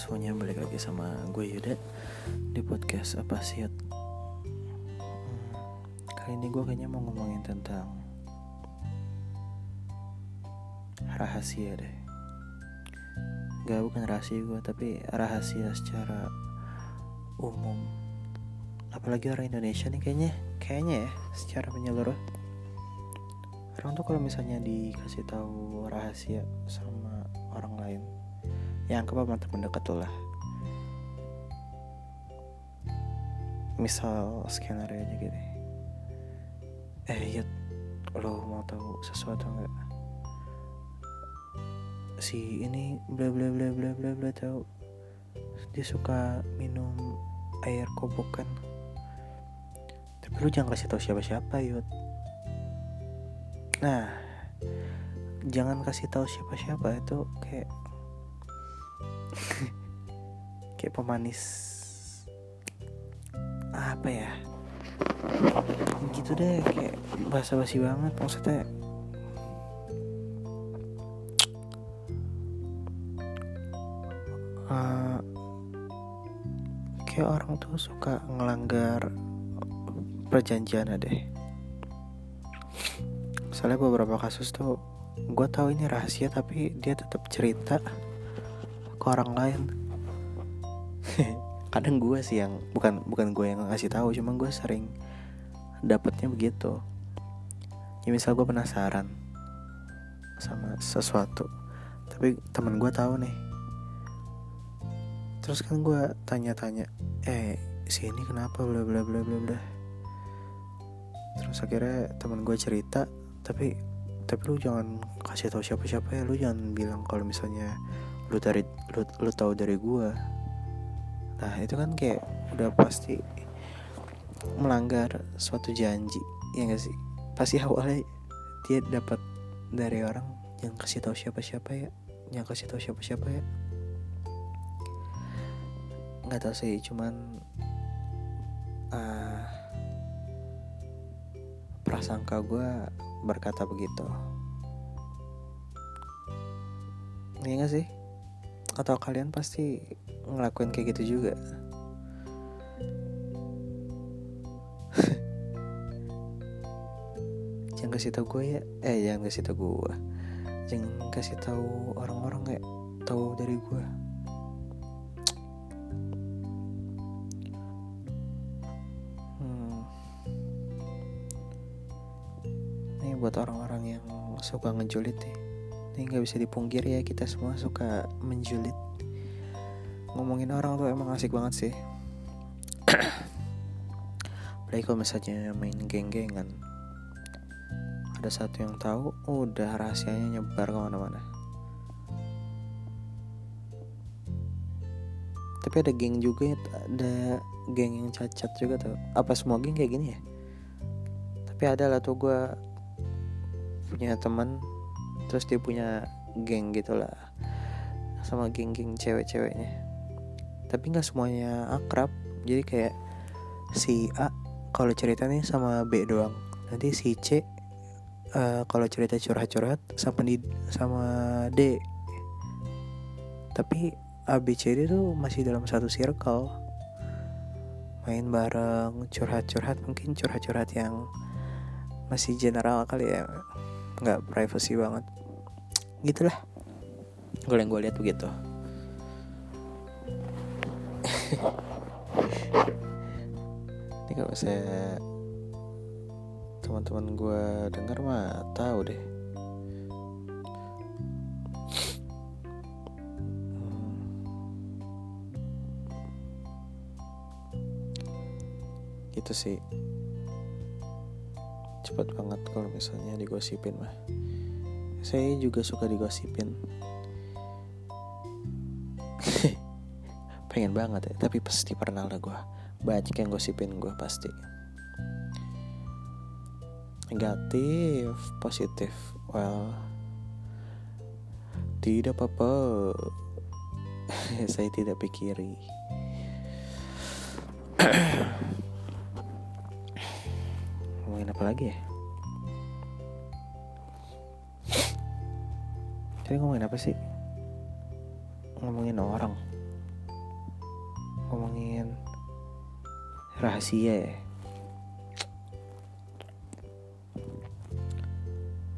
semuanya balik lagi sama gue Yuda di podcast apa sih hmm, kali ini gue kayaknya mau ngomongin tentang rahasia deh. Gak bukan rahasia gue tapi rahasia secara umum. Apalagi orang Indonesia nih kayaknya kayaknya ya secara menyeluruh. Orang tuh kalau misalnya dikasih tahu rahasia sama orang lain yang anggap sama teman dekat tuh lah. Misal skenario aja gini eh Yud lo mau tahu sesuatu nggak? Si ini bla bla bla bla bla bla tahu. Dia suka minum air kobokan. Tapi lu jangan kasih tahu siapa siapa Yud. Nah jangan kasih tahu siapa siapa itu kayak kayak pemanis apa ya? Gitu deh kayak basa basi banget maksudnya. Uh, kayak orang tuh suka ngelanggar perjanjian deh. Soalnya beberapa kasus tuh gue tahu ini rahasia tapi dia tetap cerita ke orang lain. Kadang gue sih yang bukan bukan gue yang ngasih tahu cuma gue sering dapetnya begitu. Ya misal gue penasaran sama sesuatu tapi teman gue tahu nih. Terus kan gue tanya-tanya eh si ini kenapa? Bla bla bla bla bla. Terus akhirnya teman gue cerita tapi tapi lu jangan kasih tahu siapa-siapa ya. Lu jangan bilang kalau misalnya lu dari lu, lu tahu dari gua. Nah itu kan kayak udah pasti melanggar suatu janji ya gak sih? Pasti awalnya dia dapat dari orang yang kasih tahu siapa-siapa ya yang kasih tahu siapa-siapa ya. Nggak tahu sih cuman uh, prasangka gue berkata begitu. Iya gak sih? Atau kalian pasti ngelakuin kayak gitu juga? Jangan kasih tau gue ya. Eh jangan kasih tau gue Jangan kasih tahu orang-orang kayak tahu dari gue buat orang-orang yang suka ngejulit ya ini nggak bisa dipungkir ya kita semua suka menjulit. Ngomongin orang tuh emang asik banget sih. Apalagi kalau misalnya main geng-gengan. Ada satu yang tahu udah rahasianya nyebar ke mana-mana. Tapi ada geng juga ada geng yang cacat juga tuh. Apa semua geng kayak gini ya? Tapi ada lah tuh gue punya teman terus dia punya geng gitulah sama geng-geng cewek-ceweknya. Tapi nggak semuanya akrab. Jadi kayak si A kalau ceritanya sama B doang. Nanti si C uh, kalau cerita curhat-curhat sama di sama D. Tapi A B C D tuh masih dalam satu circle. Main bareng curhat-curhat mungkin curhat-curhat yang masih general kali ya nggak privacy banget. Gitulah. Gue yang gue lihat begitu. Ini kalau saya teman-teman gue dengar mah tahu deh. Hmm. gitu sih cepat banget kalau misalnya digosipin mah. Saya juga suka digosipin. Pengen banget ya tapi pasti pernah lah gue banyak yang gosipin gue pasti. Negatif positif. Well tidak apa-apa saya tidak pikiri apa lagi ya? Tadi ngomongin apa sih? Ngomongin orang. Ngomongin rahasia ya.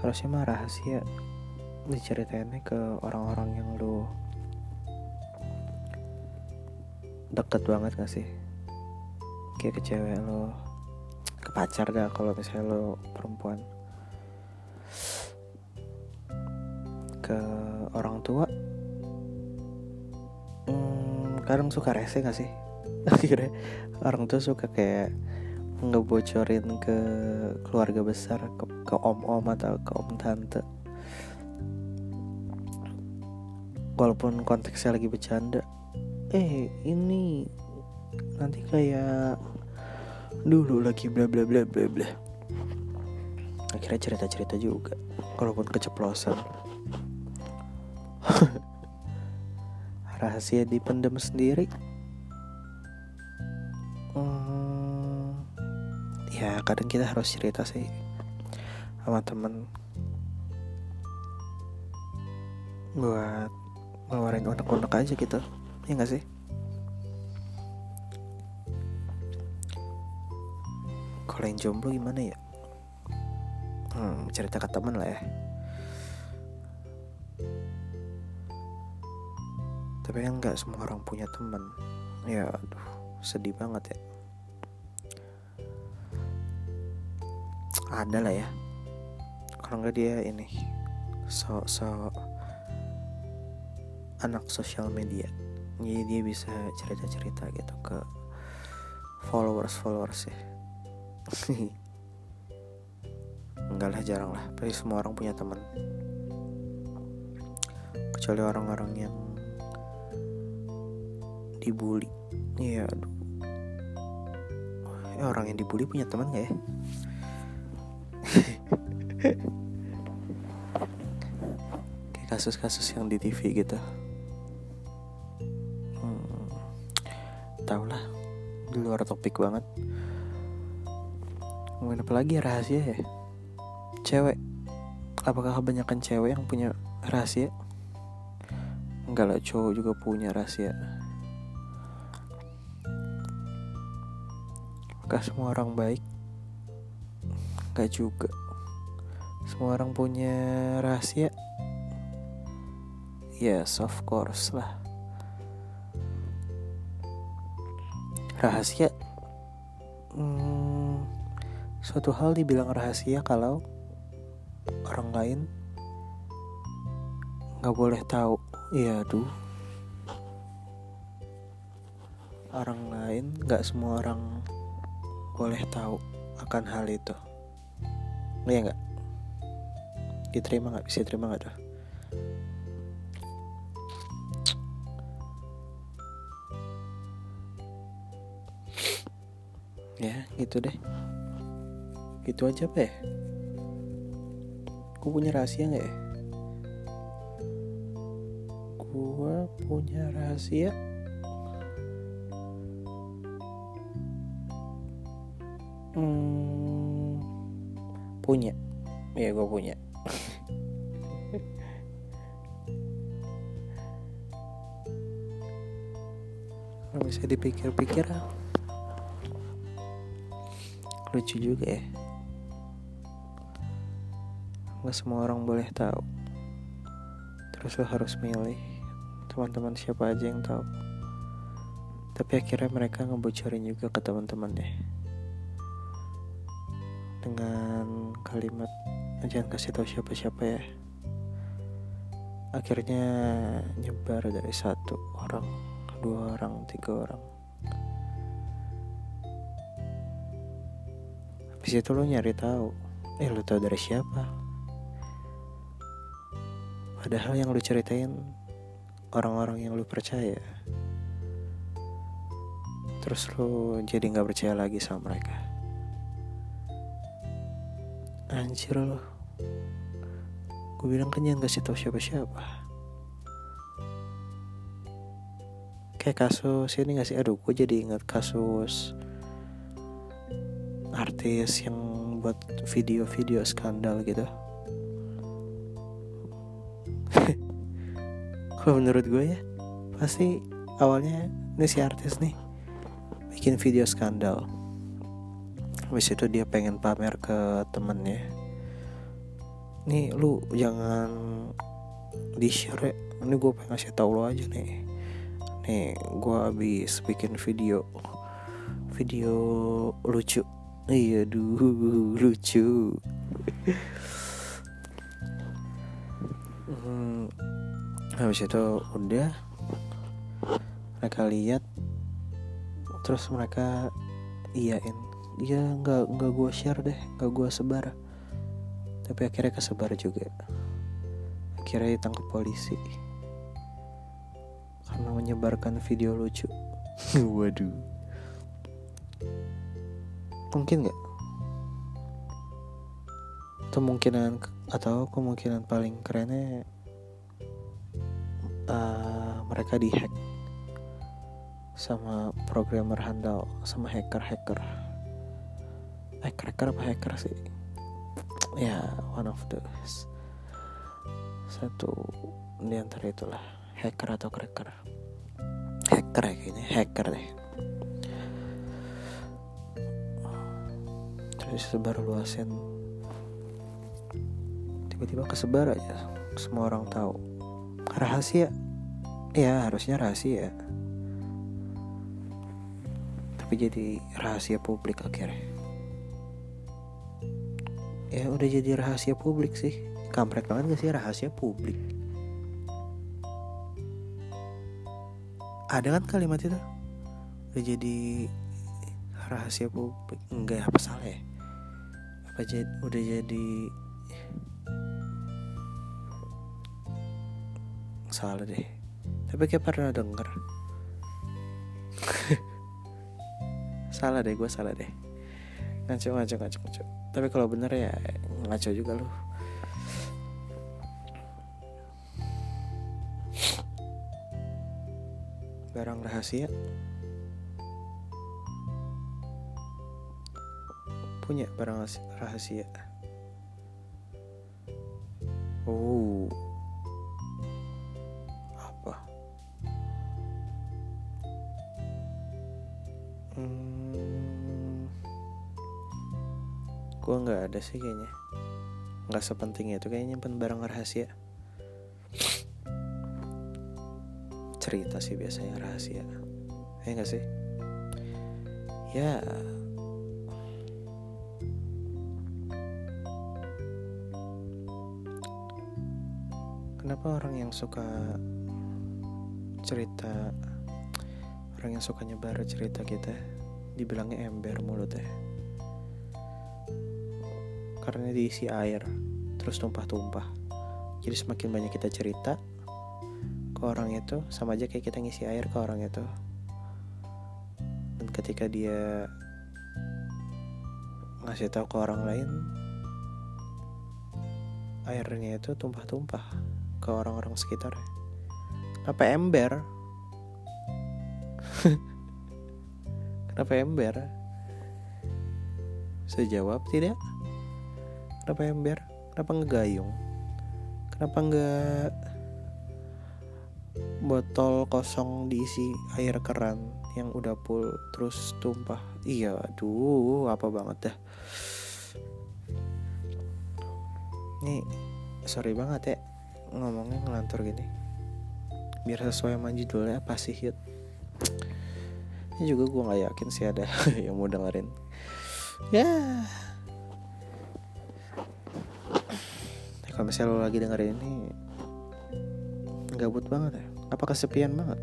Harusnya mah rahasia diceritainnya ke orang-orang yang lu deket banget gak sih? Kayak ke cewek lo pacar dah kalau misalnya lo perempuan. Ke orang tua hmm, kadang suka rese gak sih? Akhirnya orang tua suka kayak ngebocorin ke keluarga besar ke, ke om-om atau ke om tante. Walaupun konteksnya lagi bercanda eh ini nanti kayak dulu lagi bla bla bla bla bla. Akhirnya cerita cerita juga walaupun keceplosan. Rahasia dipendam sendiri. Hmm, ya kadang kita harus cerita sih sama temen. Buat ngeluarin unek-unek aja gitu ya gak sih kalau yang jomblo gimana ya? Hmm, cerita ke temen lah ya. Tapi kan nggak semua orang punya teman ya aduh sedih banget ya. Ada lah ya. Kalau nggak dia ini so so anak sosial media. Jadi dia bisa cerita cerita gitu ke followers followers ya enggak lah jarang lah pasti semua orang punya teman. Kecuali orang-orang yang dibully. Iya aduh. Ya, orang yang dibully punya teman gak ya? Kayak kasus-kasus yang di TV gitu. Hmm, tau lah di luar topik banget ngomongin apa lagi ya rahasia ya? Cewek. Apakah kebanyakan cewek yang punya rahasia? Enggak lah cowok juga punya rahasia. Apakah semua orang baik? Gak juga. Semua orang punya rahasia? Yes of course lah. Rahasia? Hmm, suatu hal dibilang rahasia kalau orang lain nggak boleh tahu. Iya aduh. Orang lain nggak semua orang boleh tahu akan hal itu. Iya nggak? Diterima nggak? Bisa terima nggak tuh ya gitu deh gitu aja apa ya? Gue punya rahasia nggak ya? Gue punya rahasia? Hmm, punya, ya gue punya. Kalau bisa dipikir-pikir, lucu juga ya. Gak semua orang boleh tahu. Terus lo harus milih teman-teman siapa aja yang tahu. Tapi akhirnya mereka ngebocorin juga ke teman-temannya dengan kalimat jangan kasih tahu siapa-siapa ya akhirnya nyebar dari satu orang dua orang tiga orang habis itu lo nyari tahu eh lo tahu dari siapa padahal yang lo ceritain orang-orang yang lo percaya terus lo jadi nggak percaya lagi sama mereka. Anjir loh gue bilang kan jangan kasih tau siapa-siapa. Kayak kasus ini gak sih? Aduh gue jadi ingat kasus artis yang buat video-video skandal gitu kalau menurut gue ya? Pasti awalnya ini si artis nih bikin video skandal. Habis itu dia pengen pamer ke temennya. Nih lu jangan di share ya. ini gue pengen ngasih tau lo aja nih. Nih gue habis bikin video video lucu. Iya duh lucu. Hmm, habis itu udah mereka lihat terus mereka iyain. Ya nggak nggak gue share deh nggak gue sebar. Tapi akhirnya kesebar juga. Akhirnya ditangkap polisi. Karena menyebarkan video lucu. Waduh. Mungkin nggak? Kemungkinan atau kemungkinan paling kerennya mereka dihack sama programmer handal sama hacker-hacker hacker-hacker apa hacker sih? Ya one of those. Satu di antara itulah hacker atau cracker. Hacker ya kayaknya hacker deh. Terus sebar luasin. Tiba-tiba kesebar aja semua orang tahu. Rahasia ya harusnya rahasia. Tapi jadi rahasia publik akhirnya. Ya udah jadi rahasia publik sih. Kampret banget gak sih rahasia publik? Ada kan kalimat itu? Udah jadi rahasia publik. Enggak apa salah ya? Apa jadi udah jadi salah deh tapi kayak pernah denger. Salah deh gue salah deh. Ngaco ngaco ngaco ngaco. Tapi kalau bener ya ngaco juga loh barang rahasia. Punya barang rahasia. Oh ada sih kayaknya. Nggak sepenting itu kayaknya nyimpen barang rahasia. Cerita sih biasanya rahasia. Ya nggak sih? Ya. Kenapa orang yang suka cerita orang yang suka nyebar cerita kita dibilangnya ember mulutnya karena diisi air terus tumpah-tumpah. Jadi semakin banyak kita cerita ke orang itu sama aja kayak kita ngisi air ke orang itu. Dan ketika dia ngasih tahu ke orang lain airnya itu tumpah-tumpah ke orang-orang sekitar. Kenapa ember? Kenapa ember? Saya jawab tidak kenapa ember? Kenapa ngegayung kenapa nggak botol kosong diisi air keran yang udah full terus tumpah? Iya aduh apa banget dah. Ini sorry banget ya ngomongnya ngelantur gini. Biar sesuai sama judulnya pasti hit ini juga gue nggak yakin sih ada yang mau dengerin. Ya kalau misalnya lo lagi dengerin ini gabut banget ya apa kesepian banget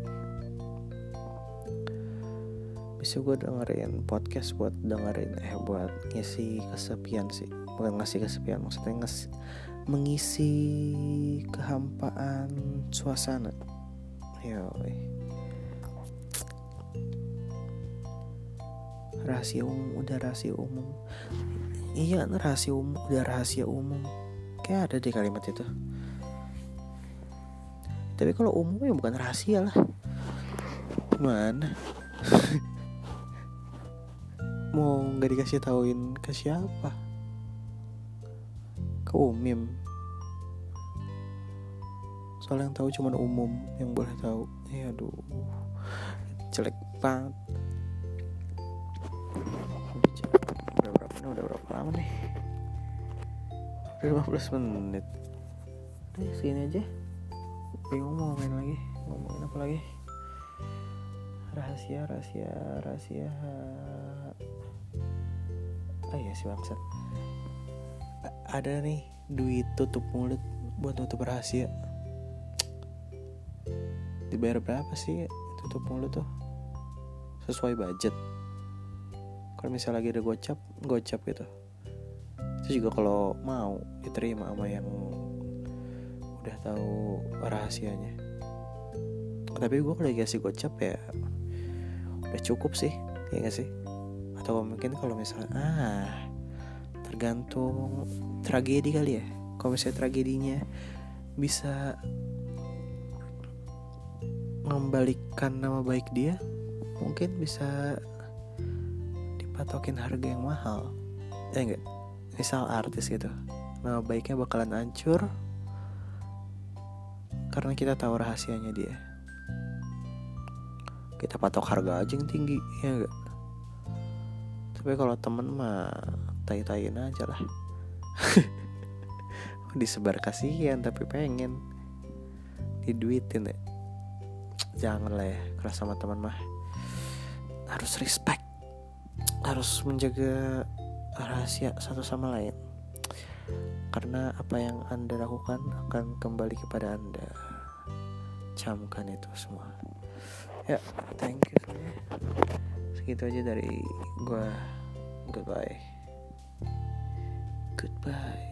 bisa gue dengerin podcast buat dengerin eh buat ngisi kesepian sih bukan ngasih kesepian maksudnya ngasih mengisi kehampaan suasana. Yoi. Rahasia umum, udah rahasia umum. Iya, rahasia umum, udah rahasia umum. Kayak ada di kalimat itu. Tapi kalau umum ya bukan rahasia lah. Mana? Mau nggak dikasih tauin ke siapa? ke umum soalnya yang tahu cuma umum yang boleh tahu ya aduh jelek banget ini udah berapa lama nih udah 15 menit. Udah segini aja. Bingung mau ngomongin lagi. Ngomongin apa lagi? Rahasia rahasia rahasia. Ah iya si bangsat. Ada nih duit tutup mulut buat tutup rahasia. Dibayar berapa sih tutup mulut tuh? Sesuai budget. Kalau misalnya lagi ada gocap gocap gitu juga kalau mau diterima sama yang udah tahu rahasianya. Tapi gue kalau dikasih gocap ya udah cukup sih ya gak sih? Atau mungkin kalau misalnya ah tergantung tragedi kali ya. Kalau misalnya tragedinya bisa mengembalikan nama baik dia mungkin bisa dipatokin harga yang mahal. Ya enggak misal artis gitu. Nama baiknya bakalan hancur karena kita tahu rahasianya dia. Kita patok harga aja yang tinggi ya enggak tapi kalau temen mah tai-taiin aja lah. Disebar kasihan tapi pengen diduitin ya. Jangan lah ya kalau sama teman mah. Harus respect. Harus menjaga rahasia satu sama lain. Karena apa yang anda lakukan akan kembali kepada anda. Camkan itu semua. Ya thank you. Segitu aja dari gua. Goodbye. Goodbye